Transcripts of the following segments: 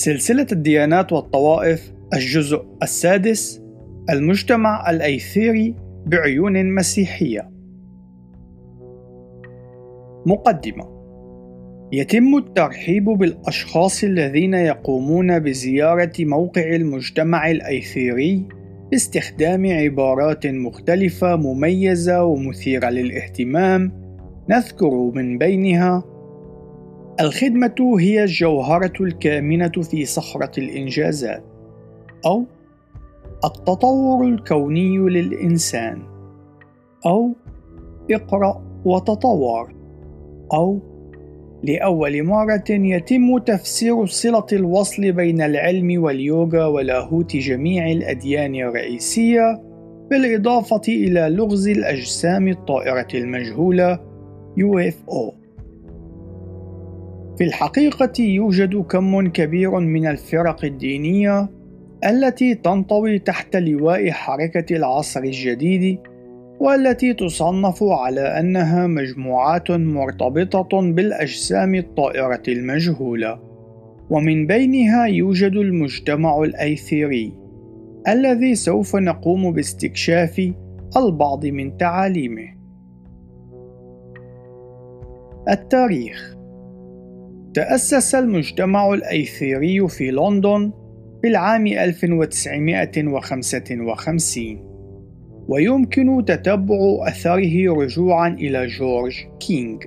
سلسلة الديانات والطوائف الجزء السادس المجتمع الأيثيري بعيون مسيحية. مقدمة يتم الترحيب بالأشخاص الذين يقومون بزيارة موقع المجتمع الأيثيري باستخدام عبارات مختلفة مميزة ومثيرة للاهتمام نذكر من بينها الخدمة هي الجوهرة الكامنة في صخرة الإنجازات أو التطور الكوني للإنسان أو اقرأ وتطور أو لأول مرة يتم تفسير صلة الوصل بين العلم واليوغا ولاهوت جميع الأديان الرئيسية بالإضافة إلى لغز الأجسام الطائرة المجهولة UFO في الحقيقة يوجد كم كبير من الفرق الدينية التي تنطوي تحت لواء حركة العصر الجديد والتي تصنف على أنها مجموعات مرتبطة بالأجسام الطائرة المجهولة. ومن بينها يوجد المجتمع الأيثيري الذي سوف نقوم باستكشاف البعض من تعاليمه. التاريخ تأسس المجتمع الأيثيري في لندن في العام 1955 ويمكن تتبع أثره رجوعا إلى جورج كينغ.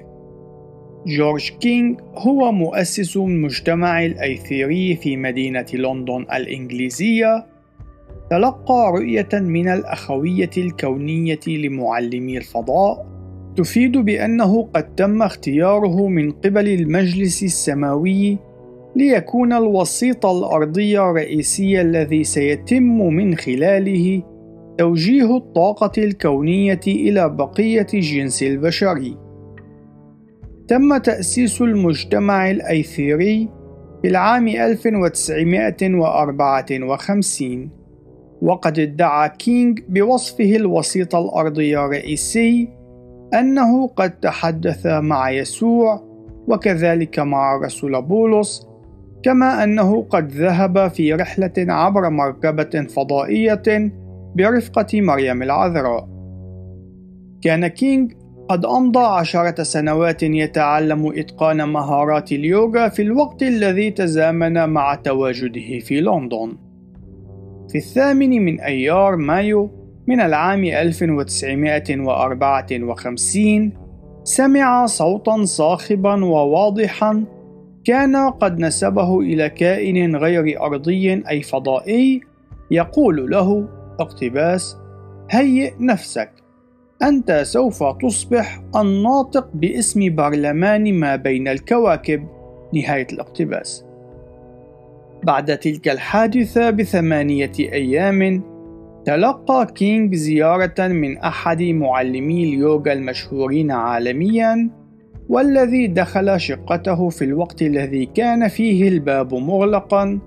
جورج كينغ هو مؤسس المجتمع الأيثيري في مدينة لندن الإنجليزية. تلقى رؤية من الأخوية الكونية لمعلمي الفضاء تفيد بأنه قد تم اختياره من قبل المجلس السماوي ليكون الوسيط الأرضي الرئيسي الذي سيتم من خلاله توجيه الطاقة الكونية إلى بقية الجنس البشري. تم تأسيس المجتمع الأيثيري في العام 1954 وقد ادعى كينغ بوصفه الوسيط الأرضي الرئيسي أنه قد تحدث مع يسوع وكذلك مع الرسول بولس كما أنه قد ذهب في رحلة عبر مركبة فضائية برفقة مريم العذراء. كان كينغ قد أمضى عشرة سنوات يتعلم إتقان مهارات اليوغا في الوقت الذي تزامن مع تواجده في لندن. في الثامن من أيار مايو من العام 1954 سمع صوتا صاخبا وواضحا كان قد نسبه إلى كائن غير أرضي أي فضائي يقول له اقتباس هيئ نفسك أنت سوف تصبح الناطق باسم برلمان ما بين الكواكب. نهاية الاقتباس. بعد تلك الحادثة بثمانية أيام تلقى كينغ زيارة من أحد معلمي اليوغا المشهورين عالميا والذي دخل شقته في الوقت الذي كان فيه الباب مغلقا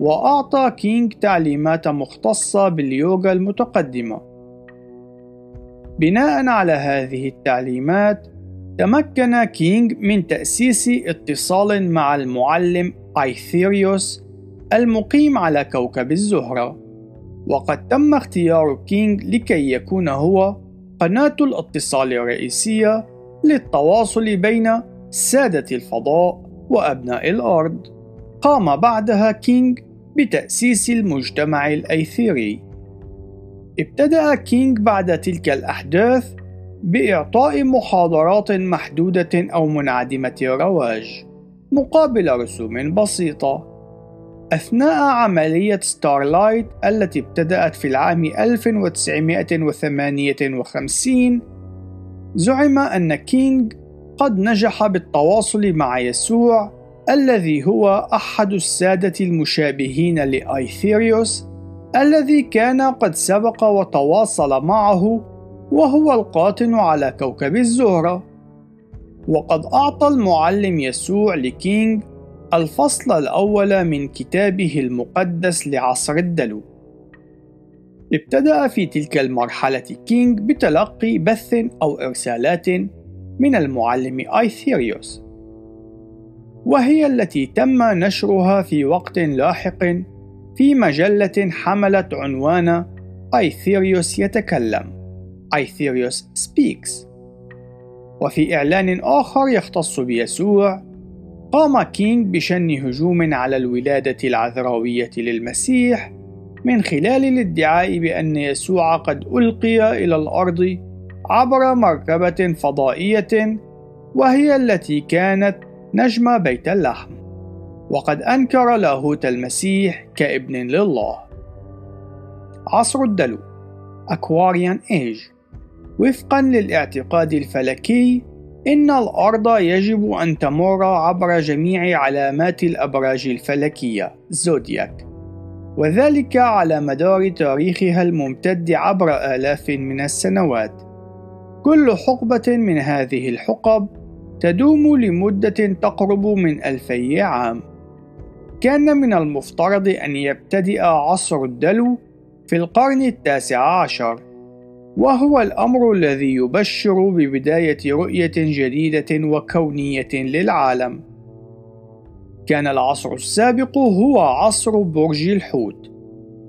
وأعطى كينغ تعليمات مختصة باليوغا المتقدمة. بناء على هذه التعليمات، تمكن كينغ من تأسيس اتصال مع المعلم أيثيريوس المقيم على كوكب الزهرة، وقد تم اختيار كينغ لكي يكون هو قناة الاتصال الرئيسية للتواصل بين سادة الفضاء وأبناء الأرض. قام بعدها كينغ بتأسيس المجتمع الأيثيري. ابتدأ كينغ بعد تلك الأحداث بإعطاء محاضرات محدودة أو منعدمة الرواج مقابل رسوم بسيطة. أثناء عملية Starlight التي ابتدأت في العام 1958 زعم أن كينغ قد نجح بالتواصل مع يسوع الذي هو أحد السادة المشابهين لأيثيريوس الذي كان قد سبق وتواصل معه وهو القاطن على كوكب الزهرة. وقد أعطى المعلم يسوع لكينغ الفصل الأول من كتابه المقدس لعصر الدلو. ابتدأ في تلك المرحلة كينغ بتلقي بث أو إرسالات من المعلم أيثيريوس. وهي التي تم نشرها في وقت لاحق في مجلة حملت عنوان أيثيريوس يتكلم Aetherius Speaks وفي إعلان آخر يختص بيسوع قام كينغ بشن هجوم على الولادة العذراوية للمسيح من خلال الادعاء بأن يسوع قد ألقي إلى الأرض عبر مركبة فضائية وهي التي كانت نجم بيت اللحم. وقد أنكر لاهوت المسيح كابن لله. عصر الدلو Aquarian Age وفقا للاعتقاد الفلكي إن الأرض يجب أن تمر عبر جميع علامات الأبراج الفلكية زودياك وذلك على مدار تاريخها الممتد عبر آلاف من السنوات. كل حقبة من هذه الحقب تدوم لمدة تقرب من ألفي عام. كان من المفترض أن يبتدئ عصر الدلو في القرن التاسع عشر. وهو الأمر الذي يبشر ببداية رؤية جديدة وكونية للعالم. كان العصر السابق هو عصر برج الحوت،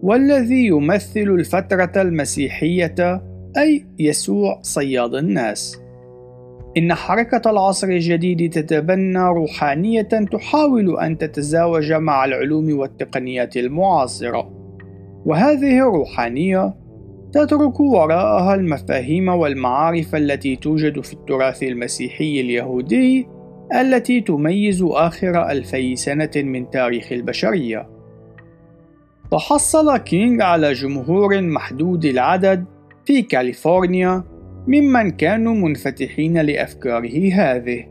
والذي يمثل الفترة المسيحية أي يسوع صياد الناس. إن حركة العصر الجديد تتبنى روحانية تحاول أن تتزاوج مع العلوم والتقنيات المعاصرة، وهذه الروحانية تترك وراءها المفاهيم والمعارف التي توجد في التراث المسيحي اليهودي التي تميز آخر ألفي سنة من تاريخ البشرية. تحصل كينغ على جمهور محدود العدد في كاليفورنيا ممن كانوا منفتحين لأفكاره هذه،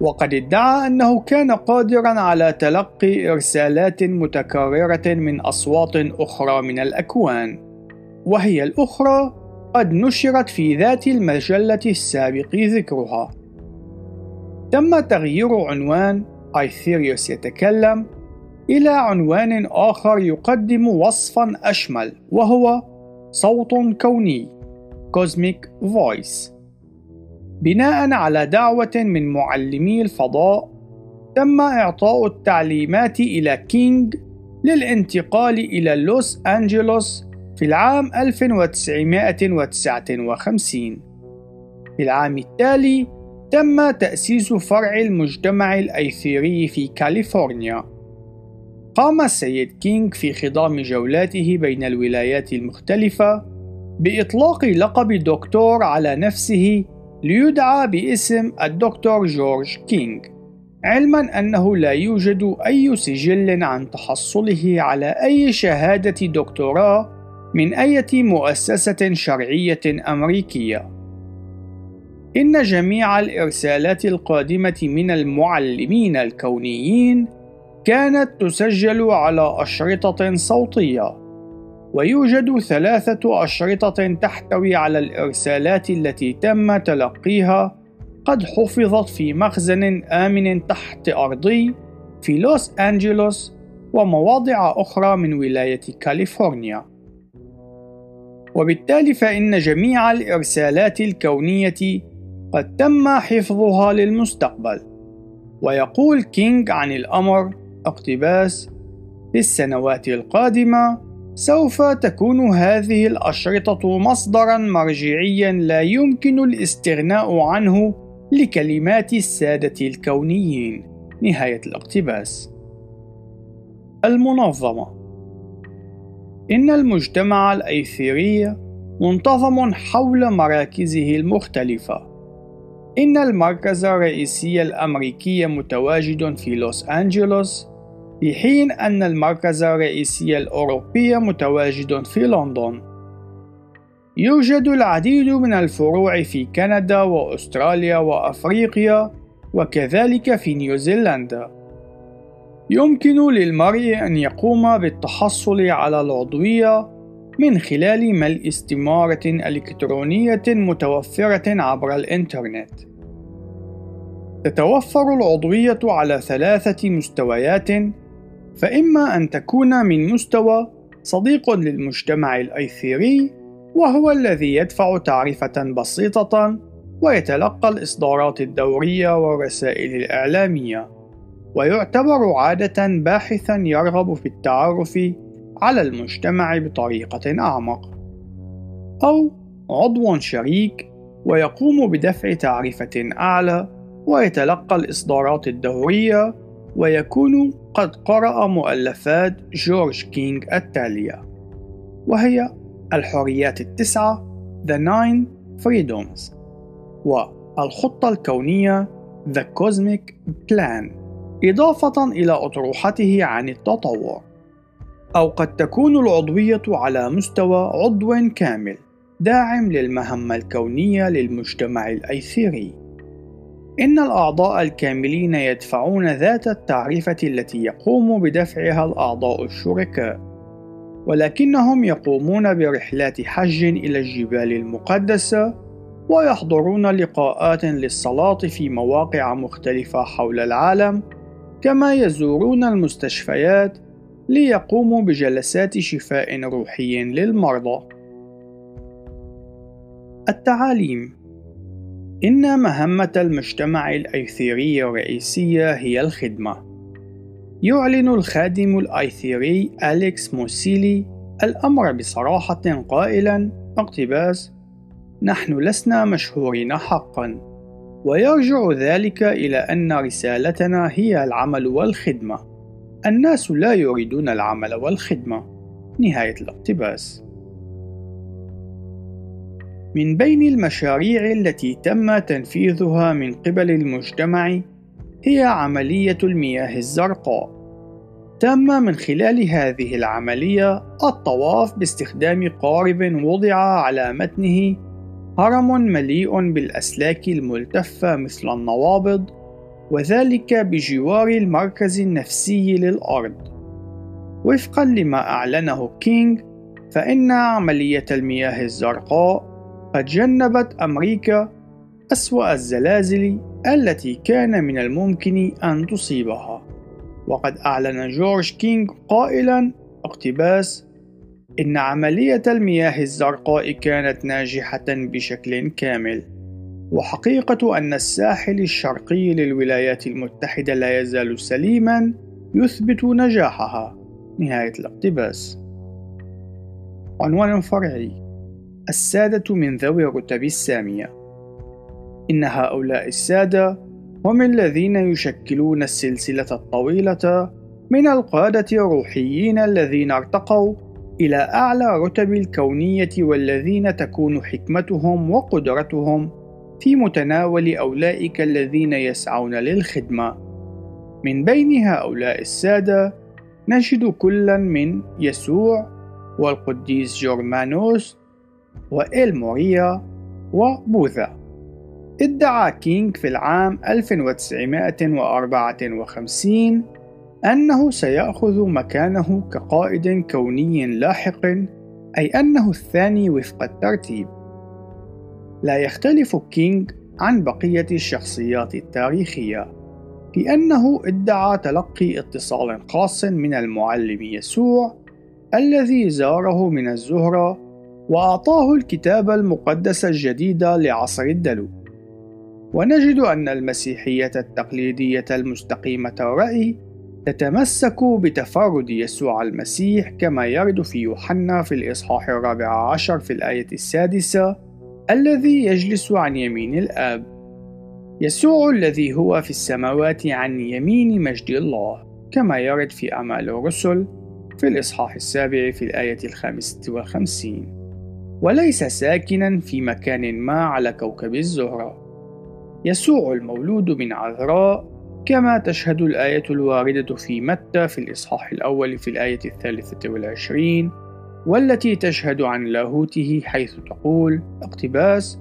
وقد ادعى أنه كان قادرا على تلقي إرسالات متكررة من أصوات أخرى من الأكوان. وهي الأخرى قد نشرت في ذات المجلة السابق ذكرها. تم تغيير عنوان أيثيريوس يتكلم إلى عنوان آخر يقدم وصفًا أشمل وهو صوت كوني Cosmic Voice بناء على دعوة من معلمي الفضاء تم إعطاء التعليمات إلى كينغ للانتقال إلى لوس أنجلوس في العام 1959 في العام التالي تم تأسيس فرع المجتمع الأيثيري في كاليفورنيا. قام السيد كينغ في خضم جولاته بين الولايات المختلفة بإطلاق لقب دكتور على نفسه ليدعى باسم الدكتور جورج كينغ علما أنه لا يوجد أي سجل عن تحصله على أي شهادة دكتوراه من أي مؤسسة شرعية أمريكية. إن جميع الإرسالات القادمة من المعلمين الكونيين كانت تسجل على أشرطة صوتية، ويوجد ثلاثة أشرطة تحتوي على الإرسالات التي تم تلقيها قد حفظت في مخزن آمن تحت أرضي في لوس أنجلوس ومواضع أخرى من ولاية كاليفورنيا. وبالتالي فإن جميع الإرسالات الكونية قد تم حفظها للمستقبل. ويقول كينغ عن الأمر اقتباس في السنوات القادمة سوف تكون هذه الأشرطة مصدرا مرجعيا لا يمكن الاستغناء عنه لكلمات السادة الكونيين. نهاية الاقتباس. المنظمة إن المجتمع الأيثيري منتظم حول مراكزه المختلفة. إن المركز الرئيسي الأمريكي متواجد في لوس أنجلوس، في حين أن المركز الرئيسي الأوروبي متواجد في لندن. يوجد العديد من الفروع في كندا وأستراليا وأفريقيا، وكذلك في نيوزيلندا. يمكن للمرء أن يقوم بالتحصل على العضوية من خلال ملء استمارة إلكترونية متوفرة عبر الإنترنت. تتوفر العضوية على ثلاثة مستويات، فإما أن تكون من مستوى صديق للمجتمع الأيثيري، وهو الذي يدفع تعرفة بسيطة ويتلقى الإصدارات الدورية والرسائل الإعلامية. ويعتبر عادة باحثا يرغب في التعرف على المجتمع بطريقة أعمق أو عضو شريك ويقوم بدفع تعرفة أعلى ويتلقى الإصدارات الدورية ويكون قد قرأ مؤلفات جورج كينغ التالية وهي الحريات التسعة The Nine Freedoms والخطة الكونية The Cosmic Plan. إضافة إلى أطروحته عن التطور. أو قد تكون العضوية على مستوى عضو كامل داعم للمهمة الكونية للمجتمع الأيثيري إن الأعضاء الكاملين يدفعون ذات التعرفة التي يقوم بدفعها الأعضاء الشركاء. ولكنهم يقومون برحلات حج إلى الجبال المقدسة ويحضرون لقاءات للصلاة في مواقع مختلفة حول العالم كما يزورون المستشفيات ليقوموا بجلسات شفاء روحي للمرضى التعاليم إن مهمة المجتمع الأيثيري الرئيسية هي الخدمة. يعلن الخادم الأيثيري أليكس موسيلي الأمر بصراحة قائلا اقتباس نحن لسنا مشهورين حقا ويرجع ذلك إلى أن رسالتنا هي العمل والخدمة. الناس لا يريدون العمل والخدمة. نهاية الاقتباس. من بين المشاريع التي تم تنفيذها من قبل المجتمع هي عملية المياه الزرقاء. تم من خلال هذه العملية الطواف باستخدام قارب وضع على متنه هرم مليء بالأسلاك الملتفة مثل النوابض، وذلك بجوار المركز النفسي للأرض. وفقا لما أعلنه كينغ، فإن عملية المياه الزرقاء قد جنبت أمريكا أسوأ الزلازل التي كان من الممكن أن تصيبها وقد أعلن جورج كينغ قائلا اقتباس إن عملية المياه الزرقاء كانت ناجحة بشكل كامل وحقيقة أن الساحل الشرقي للولايات المتحدة لا يزال سليما يثبت نجاحها. نهاية الاقتباس. عنوان فرعي السادة من ذوي الرتب السامية. إن هؤلاء السادة هم الذين يشكلون السلسلة الطويلة من القادة الروحيين الذين ارتقوا إلى أعلى رتب الكونية والذين تكون حكمتهم وقدرتهم في متناول أولئك الذين يسعون للخدمة. من بين هؤلاء السادة نجد كلا من يسوع والقديس جورمانوس وإل موريا وبوذا ادعى كينغ في العام 1954 أنه سيأخذ مكانه كقائد كوني لاحق أي أنه الثاني وفق الترتيب. لا يختلف كينغ عن بقية الشخصيات التاريخية في أنه ادعى تلقي اتصال خاص من المعلم يسوع الذي زاره من الزهرة وأعطاه الكتاب المقدس الجديد لعصر الدلو. ونجد أن المسيحية التقليدية المستقيمة الرأي تتمسك بتفرد يسوع المسيح كما يرد في يوحنا في الإصحاح الرابع عشر في الآية السادسة الذي يجلس عن يمين الآب. يسوع الذي هو في السماوات عن يمين مجد الله كما يرد في أعمال الرسل في الإصحاح السابع في الآية الخامسة والخمسين. وليس ساكنا في مكان ما على كوكب الزهرة. يسوع المولود من عذراء كما تشهد الآية الواردة في متى في الإصحاح الأول في الآية الثالثة والعشرين والتي تشهد عن لاهوته حيث تقول اقتباس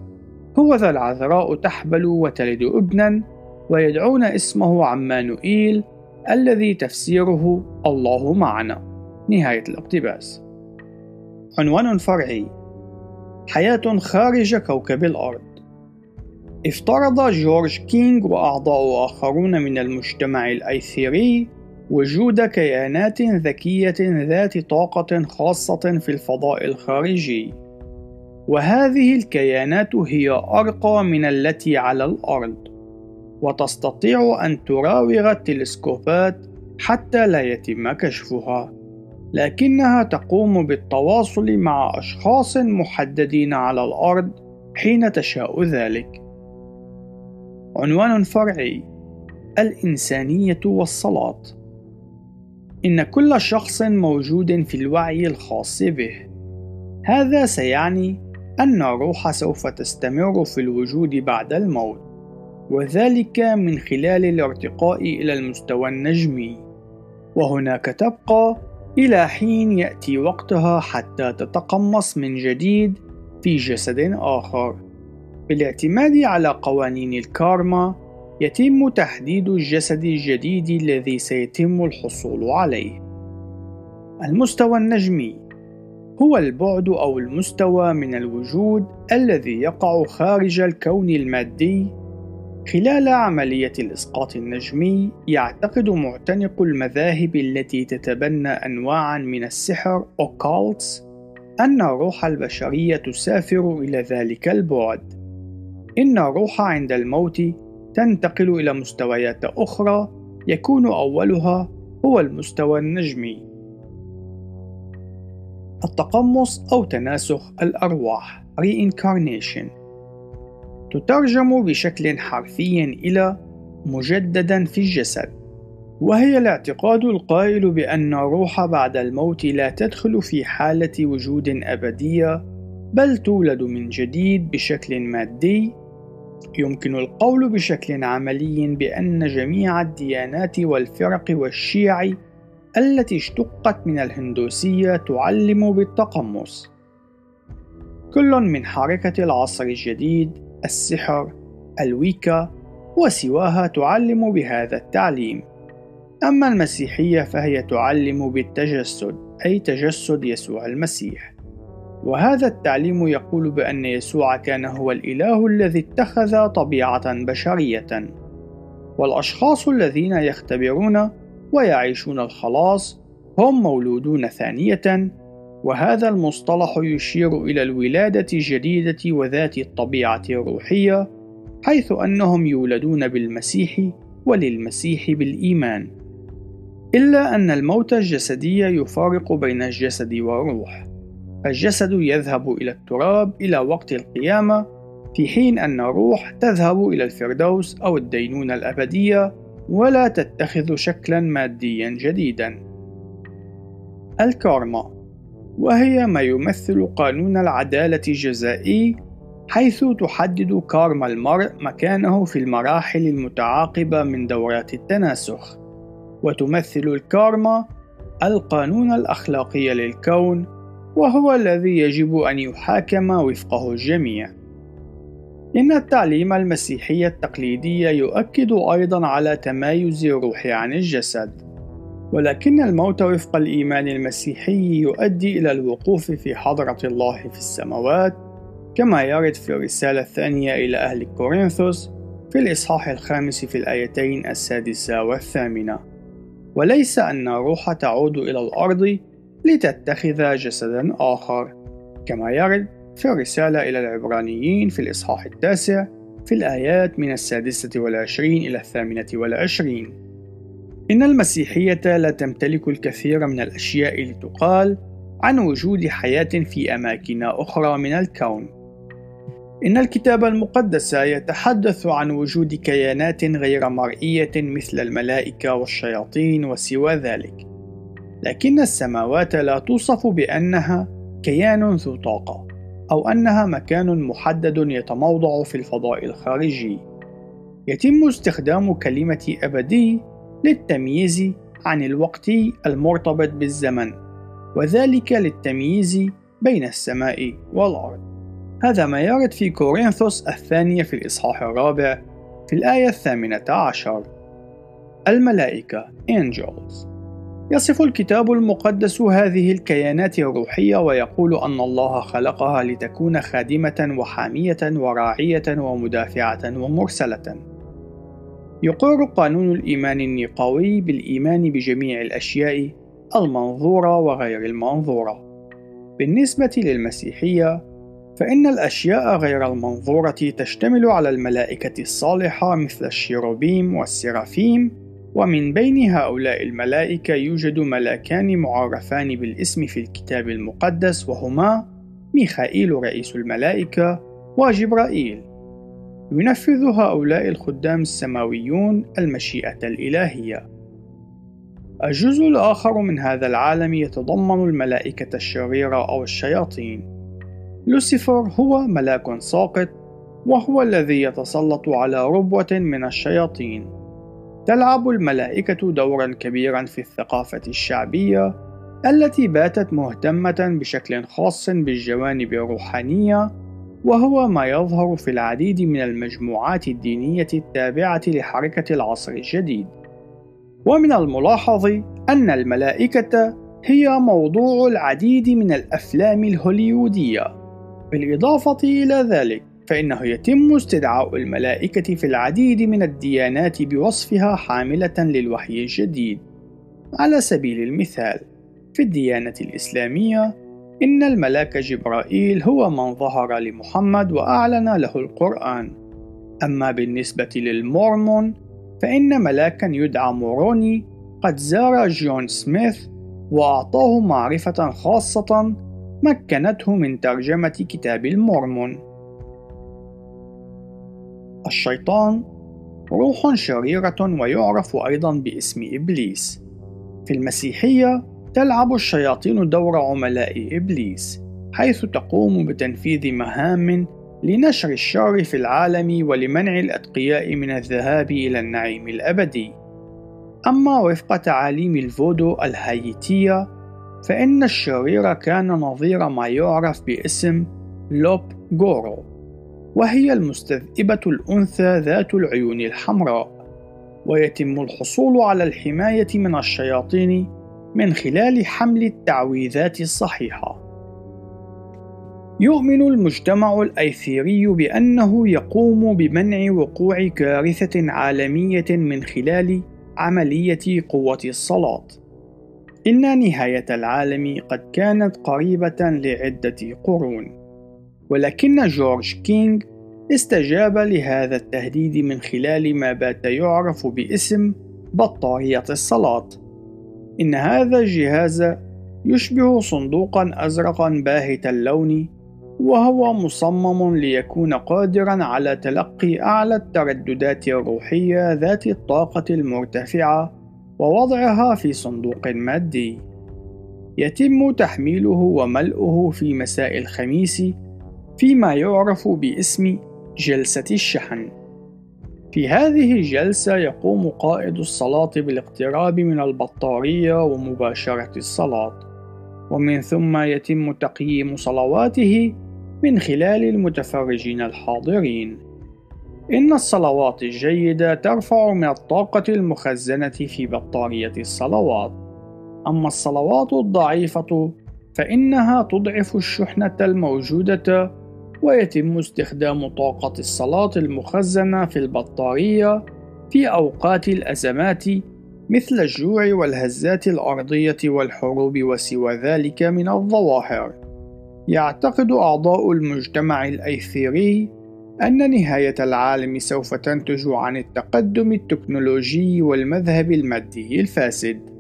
هو ذا العذراء تحبل وتلد ابنا ويدعون اسمه عمانوئيل الذي تفسيره الله معنا. نهاية الاقتباس. عنوان فرعي حياة خارج كوكب الأرض. افترض جورج كينغ وأعضاء آخرون من المجتمع الأيثيري وجود كيانات ذكية ذات طاقة خاصة في الفضاء الخارجي وهذه الكيانات هي أرقى من التي على الأرض وتستطيع أن تراوغ التلسكوبات حتى لا يتم كشفها لكنها تقوم بالتواصل مع أشخاص محددين على الأرض حين تشاء ذلك. عنوان فرعي: الإنسانية والصلاة. إن كل شخص موجود في الوعي الخاص به. هذا سيعني أن الروح سوف تستمر في الوجود بعد الموت، وذلك من خلال الارتقاء إلى المستوى النجمي، وهناك تبقى إلى حين يأتي وقتها حتى تتقمص من جديد في جسد آخر. بالاعتماد على قوانين الكارما، يتم تحديد الجسد الجديد الذي سيتم الحصول عليه. المستوى النجمي هو البعد أو المستوى من الوجود الذي يقع خارج الكون المادي خلال عملية الإسقاط النجمي يعتقد معتنق المذاهب التي تتبنى أنواعًا من السحر occults أن الروح البشرية تسافر إلى ذلك البعد. إن الروح عند الموت تنتقل إلى مستويات أخرى يكون أولها هو المستوى النجمي. التقمص أو تناسخ الأرواح reincarnation تترجم بشكل حرفي إلى مجددا في الجسد وهي الاعتقاد القائل بأن الروح بعد الموت لا تدخل في حالة وجود أبدية بل تولد من جديد بشكل مادي يمكن القول بشكل عملي بأن جميع الديانات والفرق والشيع التي اشتقت من الهندوسية تعلم بالتقمص. كل من حركة العصر الجديد السحر الويكا وسواها تعلم بهذا التعليم. أما المسيحية فهي تعلم بالتجسد أي تجسد يسوع المسيح. وهذا التعليم يقول بأن يسوع كان هو الإله الذي اتخذ طبيعة بشرية. والأشخاص الذين يختبرون ويعيشون الخلاص هم مولودون ثانية وهذا المصطلح يشير إلى الولادة الجديدة وذات الطبيعة الروحية حيث أنهم يولدون بالمسيح وللمسيح بالإيمان. إلا أن الموت الجسدي يفارق بين الجسد والروح. الجسد يذهب إلى التراب إلى وقت القيامة في حين أن الروح تذهب إلى الفردوس أو الدينونة الأبدية ولا تتخذ شكلا ماديا جديدا. الكارما وهي ما يمثل قانون العدالة الجزائي حيث تحدد كارما المرء مكانه في المراحل المتعاقبة من دورات التناسخ. وتمثل الكارما القانون الأخلاقي للكون وهو الذي يجب أن يحاكم وفقه الجميع. إن التعليم المسيحي التقليدي يؤكد أيضا على تمايز الروح عن الجسد ولكن الموت وفق الإيمان المسيحي يؤدي إلى الوقوف في حضرة الله في السماوات كما يرد في الرسالة الثانية إلى أهل كورنثوس في الإصحاح الخامس في الآيتين السادسة والثامنة. وليس أن الروح تعود إلى الأرض لتتخذ جسدا آخر كما يرد في الرسالة إلى العبرانيين في الإصحاح التاسع في الآيات من السادسة والعشرين إلى الثامنة والعشرين إن المسيحية لا تمتلك الكثير من الأشياء لتقال عن وجود حياة في أماكن أخرى من الكون. إن الكتاب المقدس يتحدث عن وجود كيانات غير مرئية مثل الملائكة والشياطين وسوى ذلك. لكن السماوات لا توصف بأنها كيان ذو طاقة، أو أنها مكان محدد يتموضع في الفضاء الخارجي. يتم استخدام كلمة أبدي للتمييز عن الوقت المرتبط بالزمن وذلك للتمييز بين السماء والأرض. هذا ما يرد في كورنثوس الثانية في الإصحاح الرابع في الآية الثامنة عشر. الملائكة Angels. يصف الكتاب المقدس هذه الكيانات الروحية ويقول أن الله خلقها لتكون خادمة وحامية وراعية ومدافعة ومرسلة يقر قانون الإيمان النقاوي بالإيمان بجميع الأشياء المنظورة وغير المنظورة. بالنسبة للمسيحية، فإن الأشياء غير المنظورة تشتمل على الملائكة الصالحة مثل الشيروبيم والسرافيم ومن بين هؤلاء الملائكة يوجد ملاكان معرفان بالاسم في الكتاب المقدس وهما ميخائيل رئيس الملائكة وجبرائيل. ينفذ هؤلاء الخدام السماويون المشيئة الإلهية. الجزء الآخر من هذا العالم يتضمن الملائكة الشريرة أو الشياطين. لوسيفر هو ملاك ساقط وهو الذي يتسلط على ربوة من الشياطين. تلعب الملائكة دورا كبيرا في الثقافة الشعبية التي باتت مهتمة بشكل خاص بالجوانب الروحانية وهو ما يظهر في العديد من المجموعات الدينية التابعة لحركة العصر الجديد. ومن الملاحظ أن الملائكة هي موضوع العديد من الأفلام الهوليودية بالإضافة إلى ذلك فإنه يتم استدعاء الملائكة في العديد من الديانات بوصفها حاملة للوحي الجديد على سبيل المثال في الديانة الإسلامية إن الملاك جبرائيل هو من ظهر لمحمد وأعلن له القرآن أما بالنسبة للمورمون فإن ملاكا يدعى موروني قد زار جون سميث وأعطاه معرفة خاصة مكنته من ترجمة كتاب المورمون. الشيطان روح شريرة ويعرف أيضا باسم إبليس. في المسيحية تلعب الشياطين دور عملاء إبليس، حيث تقوم بتنفيذ مهام لنشر الشر في العالم ولمنع الأتقياء من الذهاب إلى النعيم الأبدي. أما وفق تعاليم الفودو الهايتية فإن الشرير كان نظير ما يعرف باسم لوب جورو وهي المستذئبة الأنثى ذات العيون الحمراء ويتم الحصول على الحماية من الشياطين من خلال حمل التعويذات الصحيحة يؤمن المجتمع الأيثيري بأنه يقوم بمنع وقوع كارثة عالمية من خلال عملية قوة الصلاة. إن نهاية العالم قد كانت قريبة لعدة قرون، ولكن جورج كينغ استجاب لهذا التهديد من خلال ما بات يعرف باسم بطارية الصلاة. إن هذا الجهاز يشبه صندوقا أزرقا باهت اللون وهو مصمم ليكون قادرا على تلقي أعلى الترددات الروحية ذات الطاقة المرتفعة ووضعها في صندوق مادي. يتم تحميله وملؤه في مساء الخميس فيما يعرف باسم جلسة الشحن. في هذه الجلسة يقوم قائد الصلاة بالاقتراب من البطارية ومباشرة الصلاة، ومن ثم يتم تقييم صلواته من خلال المتفرجين الحاضرين إن الصلوات الجيدة ترفع من الطاقة المخزنة في بطارية الصلوات أما الصلوات الضعيفة فإنها تضعف الشحنة الموجودة ويتم استخدام طاقة الصلاة المخزنة في البطارية في أوقات الأزمات مثل الجوع والهزات الأرضية والحروب وسوى ذلك من الظواهر. يعتقد أعضاء المجتمع الأيثيري أن نهاية العالم سوف تنتج عن التقدم التكنولوجي والمذهب المادي الفاسد.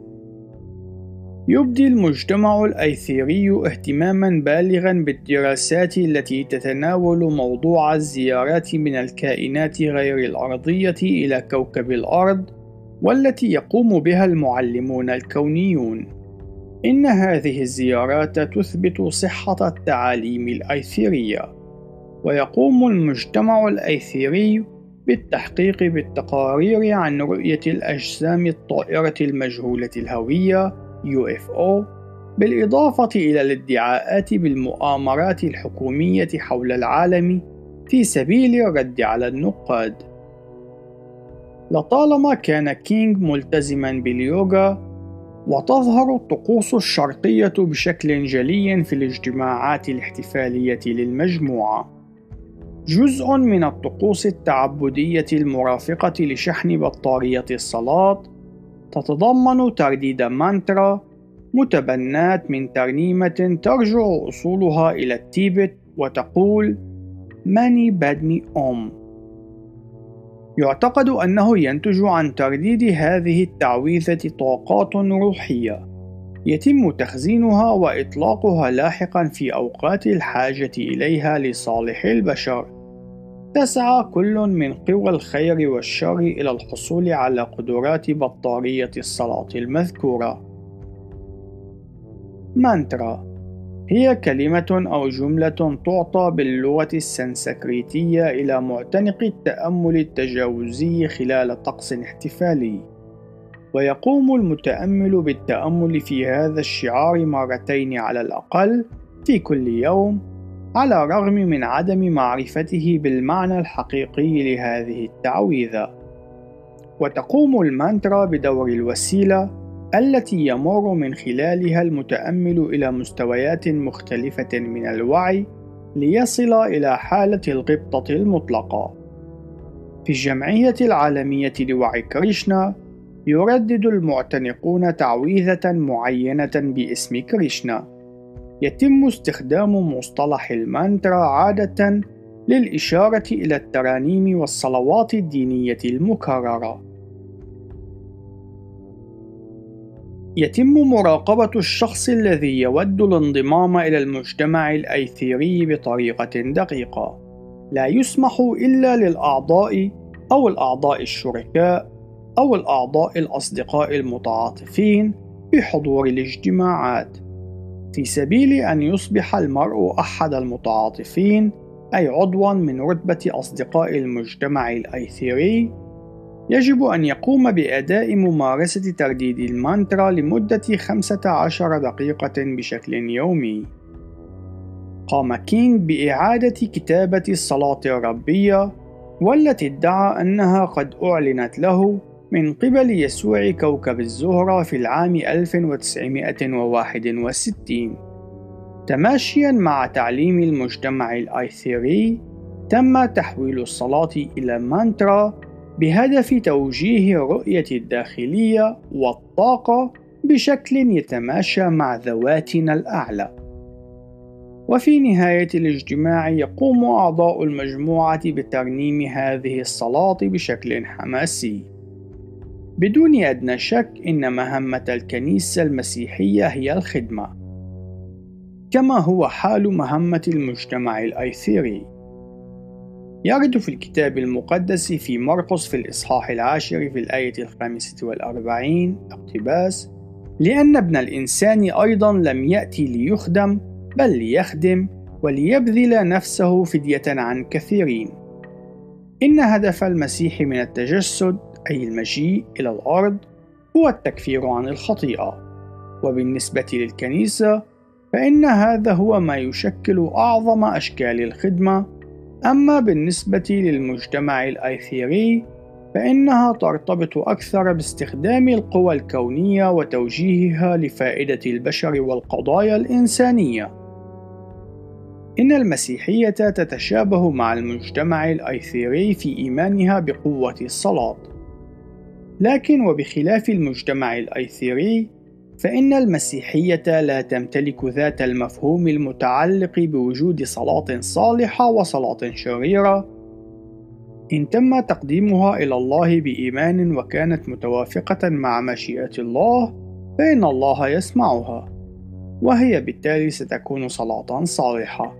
يبدي المجتمع الأيثيري اهتماما بالغا بالدراسات التي تتناول موضوع الزيارات من الكائنات غير الأرضية إلى كوكب الأرض والتي يقوم بها المعلمون الكونيون. إن هذه الزيارات تثبت صحة التعاليم الأيثيرية، ويقوم المجتمع الأيثيري بالتحقيق بالتقارير عن رؤية الأجسام الطائرة المجهولة الهوية UFO بالإضافة إلى الادعاءات بالمؤامرات الحكومية حول العالم في سبيل الرد على النقاد. لطالما كان كينغ ملتزما باليوغا وتظهر الطقوس الشرقية بشكل جلي في الاجتماعات الاحتفالية للمجموعة. جزء من الطقوس التعبدية المرافقة لشحن بطارية الصلاة تتضمن ترديد مانترا متبناة من ترنيمة ترجع أصولها إلى التيبت وتقول ماني بادمي أوم يعتقد أنه ينتج عن ترديد هذه التعويذة طاقات روحية. يتم تخزينها وإطلاقها لاحقا في أوقات الحاجة إليها لصالح البشر. تسعى كل من قوى الخير والشر إلى الحصول على قدرات بطارية الصلاة المذكورة. مانترا. هي كلمة أو جملة تعطى باللغة السنسكريتية إلى معتنق التأمل التجاوزي خلال طقس احتفالي، ويقوم المتأمل بالتأمل في هذا الشعار مرتين على الأقل في كل يوم، على الرغم من عدم معرفته بالمعنى الحقيقي لهذه التعويذة. وتقوم المانترا بدور الوسيلة التي يمر من خلالها المتأمل إلى مستويات مختلفة من الوعي ليصل إلى حالة الغبطة المطلقة في الجمعية العالمية لوعي كريشنا يردد المعتنقون تعويذة معينة باسم كريشنا يتم استخدام مصطلح المانترا عادة للإشارة إلى الترانيم والصلوات الدينية المكررة يتم مراقبة الشخص الذي يود الانضمام إلى المجتمع الأيثيري بطريقة دقيقة. لا يسمح إلا للأعضاء أو الأعضاء الشركاء أو الأعضاء الأصدقاء المتعاطفين بحضور الاجتماعات، في سبيل أن يصبح المرء أحد المتعاطفين أي عضوا من رتبة أصدقاء المجتمع الأيثيري يجب أن يقوم بأداء ممارسة ترديد المانترا لمدة 15 دقيقة بشكل يومي. قام كينغ بإعادة كتابة الصلاة الربية والتي ادعى أنها قد أعلنت له من قبل يسوع كوكب الزهرة في العام 1961 تماشيا مع تعليم المجتمع الآيثيري تم تحويل الصلاة إلى مانترا بهدف توجيه الرؤية الداخلية والطاقة بشكل يتماشى مع ذواتنا الأعلى. وفي نهاية الاجتماع يقوم أعضاء المجموعة بترنيم هذه الصلاة بشكل حماسي. بدون أدنى شك إن مهمة الكنيسة المسيحية هي الخدمة، كما هو حال مهمة المجتمع الأيثيري. يرد في الكتاب المقدس في مرقس في الإصحاح العاشر في الآية الخامسة والأربعين اقتباس لأن ابن الإنسان أيضا لم يأتي ليخدم بل ليخدم وليبذل نفسه فدية عن كثيرين إن هدف المسيح من التجسد أي المجيء إلى الأرض هو التكفير عن الخطيئة. وبالنسبة للكنيسة فإن هذا هو ما يشكل أعظم أشكال الخدمة. أما بالنسبة للمجتمع الأيثيري فإنها ترتبط أكثر باستخدام القوى الكونية وتوجيهها لفائدة البشر والقضايا الإنسانية. إن المسيحية تتشابه مع المجتمع الأيثيري في إيمانها بقوة الصلاة، لكن وبخلاف المجتمع الأيثيري فإن المسيحية لا تمتلك ذات المفهوم المتعلق بوجود صلاة صالحة وصلاة شريرة. إن تم تقديمها إلى الله بإيمان وكانت متوافقة مع مشيئة الله فإن الله يسمعها وهي بالتالي ستكون صلاة صالحة.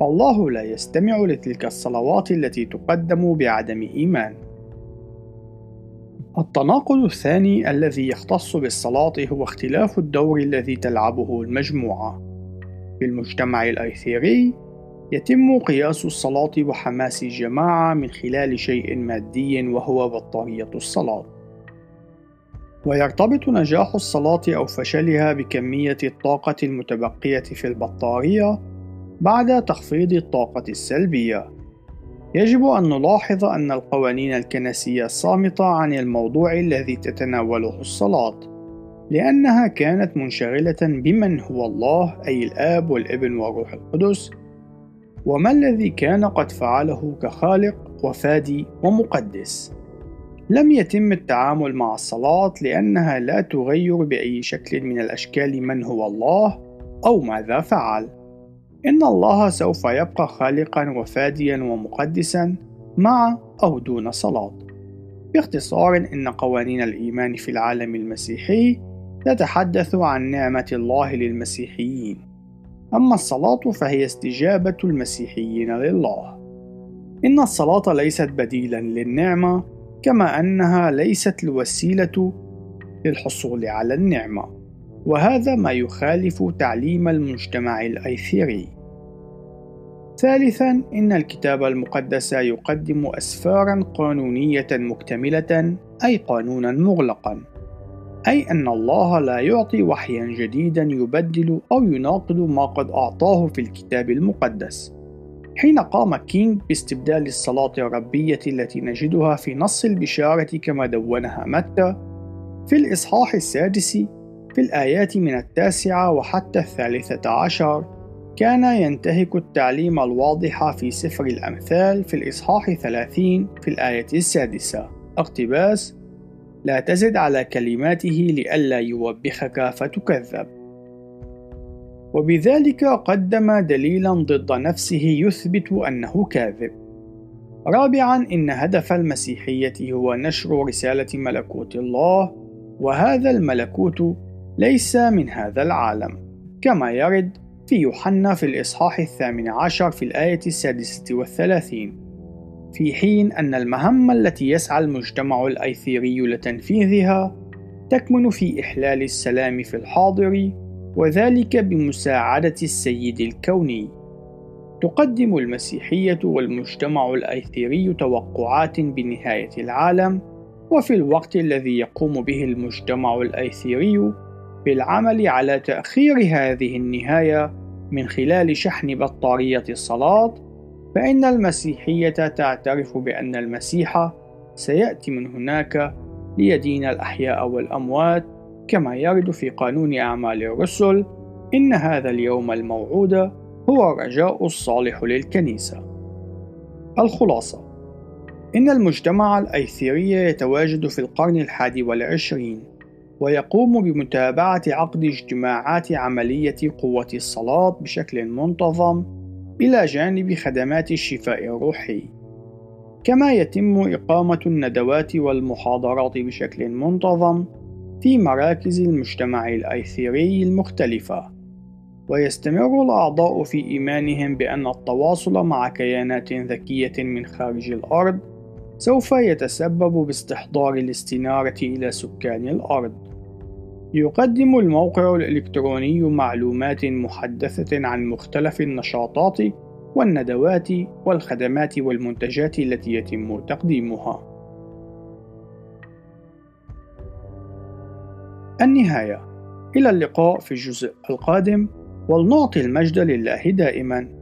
فالله لا يستمع لتلك الصلوات التي تقدم بعدم إيمان. التناقض الثاني الذي يختص بالصلاة هو اختلاف الدور الذي تلعبه المجموعة. في المجتمع الأيثيري يتم قياس الصلاة وحماس الجماعة من خلال شيء مادي وهو بطارية الصلاة. ويرتبط نجاح الصلاة أو فشلها بكمية الطاقة المتبقية في البطارية بعد تخفيض الطاقة السلبية. يجب أن نلاحظ أن القوانين الكنسية صامتة عن الموضوع الذي تتناوله الصلاة، لأنها كانت منشغلة بمن هو الله أي الآب والابن والروح القدس، وما الذي كان قد فعله كخالق وفادي ومقدس. لم يتم التعامل مع الصلاة لأنها لا تغير بأي شكل من الأشكال من هو الله أو ماذا فعل. إن الله سوف يبقى خالقا وفاديا ومقدسا مع أو دون صلاة. باختصار إن قوانين الإيمان في العالم المسيحي تتحدث عن نعمة الله للمسيحيين. أما الصلاة فهي استجابة المسيحيين لله. إن الصلاة ليست بديلا للنعمة كما أنها ليست الوسيلة للحصول على النعمة. وهذا ما يخالف تعليم المجتمع الأيثيري. ثالثا إن الكتاب المقدس يقدم أسفارا قانونية مكتملة أي قانونا مغلقا أي أن الله لا يعطي وحيا جديدا يبدل أو يناقض ما قد أعطاه في الكتاب المقدس. حين قام كينغ باستبدال الصلاة الربية التي نجدها في نص البشارة كما دونها متى في الإصحاح السادس في الآيات من التاسعة وحتى الثالثة عشر كان ينتهك التعليم الواضح في سفر الأمثال في الإصحاح 30 في الآية السادسة. اقتباس لا تزد على كلماته لئلا يوبخك فتكذب. وبذلك قدم دليلا ضد نفسه يثبت أنه كاذب. رابعا إن هدف المسيحية هو نشر رسالة ملكوت الله وهذا الملكوت ليس من هذا العالم كما يرد في يوحنا في الإصحاح الثامن عشر في الآية السادسة والثلاثين في حين أن المهمة التي يسعى المجتمع الأيثيري لتنفيذها تكمن في إحلال السلام في الحاضر وذلك بمساعدة السيد الكوني. تقدم المسيحية والمجتمع الأيثيري توقعات بنهاية العالم، وفي الوقت الذي يقوم به المجتمع الأيثيري بالعمل على تأخير هذه النهاية من خلال شحن بطارية الصلاة فإن المسيحية تعترف بأن المسيح سيأتي من هناك ليدين الأحياء والأموات كما يرد في قانون أعمال الرسل إن هذا اليوم الموعود هو الرجاء الصالح للكنيسة. الخلاصة: إن المجتمع الأيثيري يتواجد في القرن الحادي والعشرين، ويقوم بمتابعة عقد اجتماعات عملية قوة الصلاة بشكل منتظم إلى جانب خدمات الشفاء الروحي. كما يتم إقامة الندوات والمحاضرات بشكل منتظم في مراكز المجتمع الأيثيري المختلفة. ويستمر الأعضاء في إيمانهم بأن التواصل مع كيانات ذكية من خارج الأرض سوف يتسبب باستحضار الاستنارة إلى سكان الأرض. يقدم الموقع الإلكتروني معلومات محدثة عن مختلف النشاطات والندوات والخدمات والمنتجات التي يتم تقديمها. النهاية. إلى اللقاء في الجزء القادم. ولنعطي المجد لله دائما.